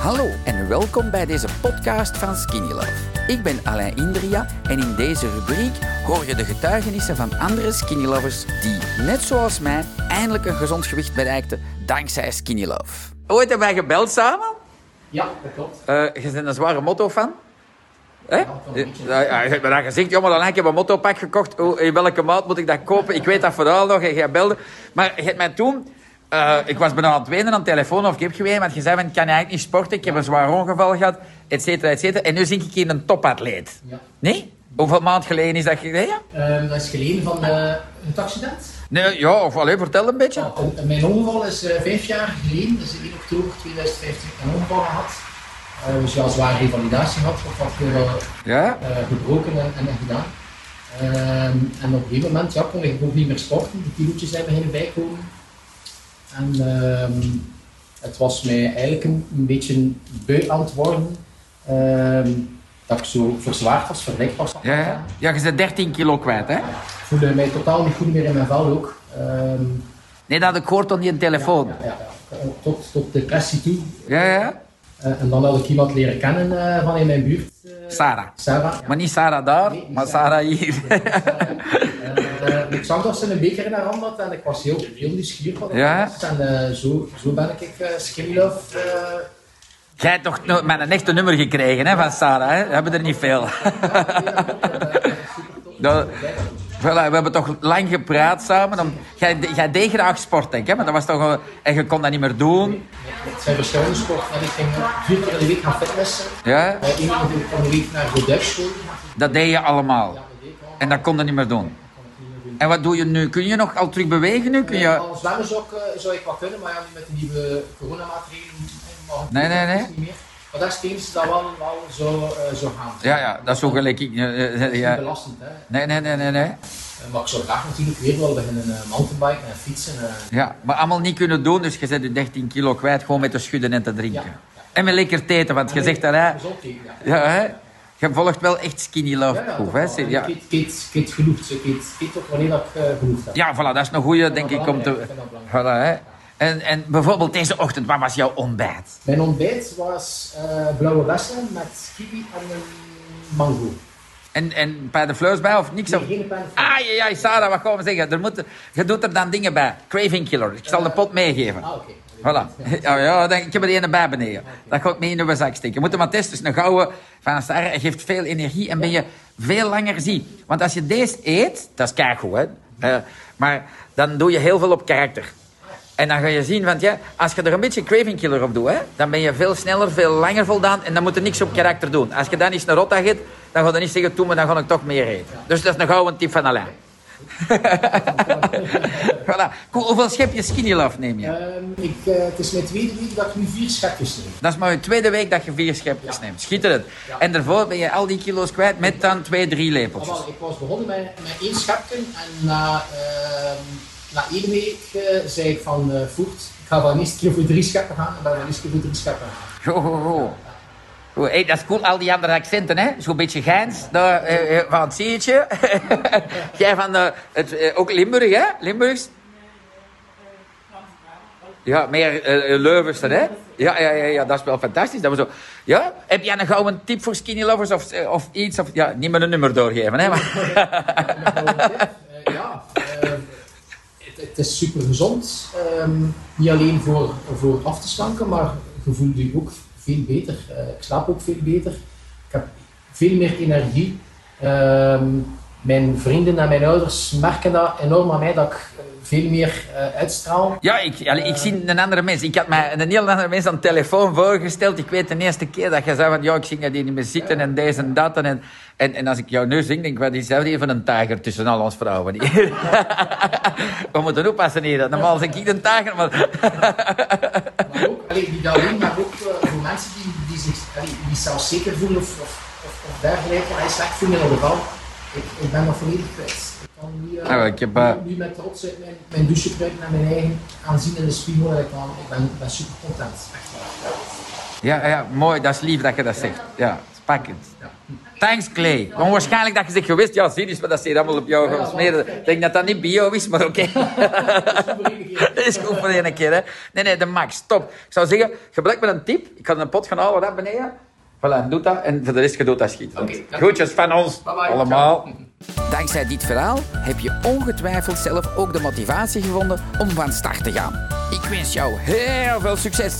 Hallo en welkom bij deze podcast van Skinny Love. Ik ben Alain Indria en in deze rubriek hoor je de getuigenissen van andere Skinny Lovers die, net zoals mij, eindelijk een gezond gewicht bereikten dankzij Skinny Love. Ooit hebben wij gebeld samen? Ja, dat klopt. Uh, je bent een zware motto-fan? Hè? Ja, ja, je hebt me dat gezegd, ja, maar dan heb ik een mottopak gekocht. Oh, in welke maat moet ik dat kopen? Ik weet dat verhaal nog en jij belde. Maar je hebt mij toen... Uh, ik was bijna aan het wenen aan de telefoon of ik heb geweest, want je zei, van, ik kan eigenlijk niet sporten, ik heb een zwaar ongeval gehad, et cetera, et cetera. En nu zink ik in een topatleet. Ja. Nee? Hoeveel maand geleden is dat geleden? Um, dat is geleden van uh, het accident. Nee, ja, of alleen vertel een beetje. Ja, mijn ongeval is uh, vijf jaar geleden, dus in oktober 2015, een ongeval gehad. Dus ja, zware revalidatie gehad, of wat ja? gebroken en, en gedaan. Um, en op een gegeven moment ja, kon ik ook niet meer sporten, de kilootjes zijn beginnen bijkomen. En um, het was mij eigenlijk een, een beetje beu aan het worden. Um, dat ik zo verzwaard was, verlekt was. Ja, ja. je bent 13 kilo kwijt, hè? Ik voelde mij totaal niet goed meer in mijn vel ook. Um, nee, dat had ik gehoord op die telefoon. Ja, ja, ja, Tot, tot depressie toe. Ja, ja. Uh, en dan had ik iemand leren kennen uh, van in mijn buurt. Uh, Sarah. Sarah. Maar niet Sarah daar, Nee, maar Sarah. Sarah hier. ik zag dat ze een beker in haar hand had en ik was heel, heel nieuwsgierig wat dat Ja. was. En uh, zo, zo ben ik uh. Uh, Jij hebt toch met een echte nummer gekregen hè, van Sarah, hè? We hebben er niet veel. Voilà, we hebben toch lang gepraat samen. Om, jij, jij deed graag sport, denk ik, hè? Maar dat was toch... En je kon dat niet meer doen. het zijn verschillende sporten en ik ging vier keer in de week gaan fitnessen. Ja? Eén keer in de week naar de duikschool. Dat deed je allemaal. Ja, dat deed ik al. En dat kon je niet meer doen. kon ik niet meer doen. En wat doe je nu? Kun je nog al terug bewegen nu? Kun je... Als zwemmen zou ik, uh, zou ik wat kunnen, maar ja, met de nieuwe coronamaatregelen mag Nee, nee, nee. niet meer. Maar dat is het dat wel, wel zo, uh, zo gaan. Ja, ja, dat is zo gelijk eh, eh, Dat is niet Ja. belastend, hè. Nee, nee, nee, nee, nee. Maar ik zou graag natuurlijk weer wel beginnen mountainbiken en fietsen. Ja, maar allemaal niet kunnen doen, dus je zet je 13 kilo kwijt gewoon met te schudden en te drinken. Ja, ja. En met lekker te eten, want je zegt dat, hè. Gezond ja. Ja, hè. Je volgt wel echt skinny love Ja, ja, hè. Ja. Eet- ik eet genoeg, ik eet ook wanneer dat ik uh, genoeg heb. ja, voilà, dat is een goeie, denk ik, om te... Voilà, hè. En, en bijvoorbeeld deze ochtend, wat was jouw ontbijt? Mijn ontbijt was uh, blauwe bessen met kiwi en een mango. En, en bij de fleurs bij of niks? Nee, Of... geen pijn. Ah, ja, ja, Sarah, wat gaan we zeggen? Er moet, je doet er dan dingen bij. Craving killer. Ik zal de pot meegeven. Ah, oké. Voilà. Ja, ja, dan, ik heb er een bij beneden. Dat ga ik mee in de zak steken. Je moet hem maar testen. Dus een gouden van geeft veel energie en ben je veel langer zie. Want als je deze eet, dat is keigoed, hè. Eh, maar dan doe je heel veel op karakter. En dan ga je zien, want ja, als je er een beetje craving killer op doet, hè, dan ben je veel sneller, veel langer voldaan en dan moet je niks op karakter doen. Als je dan eens een rotta eet, dan ga je niet zeggen, toe, maar dan ga ik toch meer eten. Dus dat is een gouden tip van Alain. voilà. Hoeveel schepjes skinny neem je? Um, ik, uh, het is mijn tweede week dat ik nu vier schepjes neem. Dat is maar je tweede week dat je vier schepjes Ja. neemt. Schitterend. Ja. En daarvoor ben je al die kilo's kwijt met dan twee, drie wel, ik was begonnen met, met één schepje en na, uh, na één week uh, zei ik van uh, voert, ik ga van eerste keer voor drie scheppen gaan en ben van eerste keer voor drie scheppen gaan. Hey, dat is cool, al die andere accenten, hè? Zo'n beetje Geins, daar, eh, eh, van het. Jij van eh, het, eh, ook Limburg, hè? Limburgs? Ja, meer Leuvenster, hè? Ja, ja, ja, dat is wel fantastisch. Dat we zo... Ja? Heb jij een tip voor skinny lovers of, of iets? Of... Ja, niet met een nummer doorgeven, hè? Maar... Uh, ja, uh, het, is super gezond. Um, niet alleen voor, voor af te slanken, maar je voelt je ook veel beter. Uh, ik slaap ook veel beter. Ik heb veel meer energie. Um, mijn vrienden en mijn ouders merken dat enorm aan mij dat ik veel meer uh, uitstraal. Ja, ik, allee, ik zie een andere mens. Ik had mij een heel andere mens aan de telefoon voorgesteld. Ik weet de eerste keer dat je zei van, ja, ik zing dat die niet meer zitten en deze en dat. En, en, en als ik jou nu zing, denk ik, wat is dat even een tijger tussen al ons vrouwen. We moeten oppassen hier. Normaal zeg ik een tijger, maar... allee, niet alleen, maar ook uh, voor mensen die, die zich allee, die zelf zeker voelen of, of, of, dergelijke. Hij slecht voelen in geval. Ik, ik ben dat volledig kwijt. Ik kan nu, uh, Ja, ik heb, uh... nu, nu met trots uit mijn, mijn douche kruipen naar mijn eigen aanzien in de spiegel. Ik, kan, ik ben, ben super content. Echt waar. Ja, ja, mooi. Dat is lief dat je dat zegt. Ja, Thanks, Clay. Maar waarschijnlijk dat je zegt gewist, ja, zie eens wat dat ze hier allemaal op jou gaan smeren. Ik denk dat dat niet bio is, maar oké. dat is goed voor één keer, hè. Nee, nee, de max, top. Ik zou zeggen, gebruik me een tip. Ik ga een pot gaan halen daar beneden. Voilà, doe dat. En voor de rest, je doet dat schiet. Dank Groetjes van ons. Bye bye. Allemaal. Dankzij dit verhaal heb je ongetwijfeld zelf ook de motivatie gevonden om van start te gaan. Ik wens jou heel veel succes!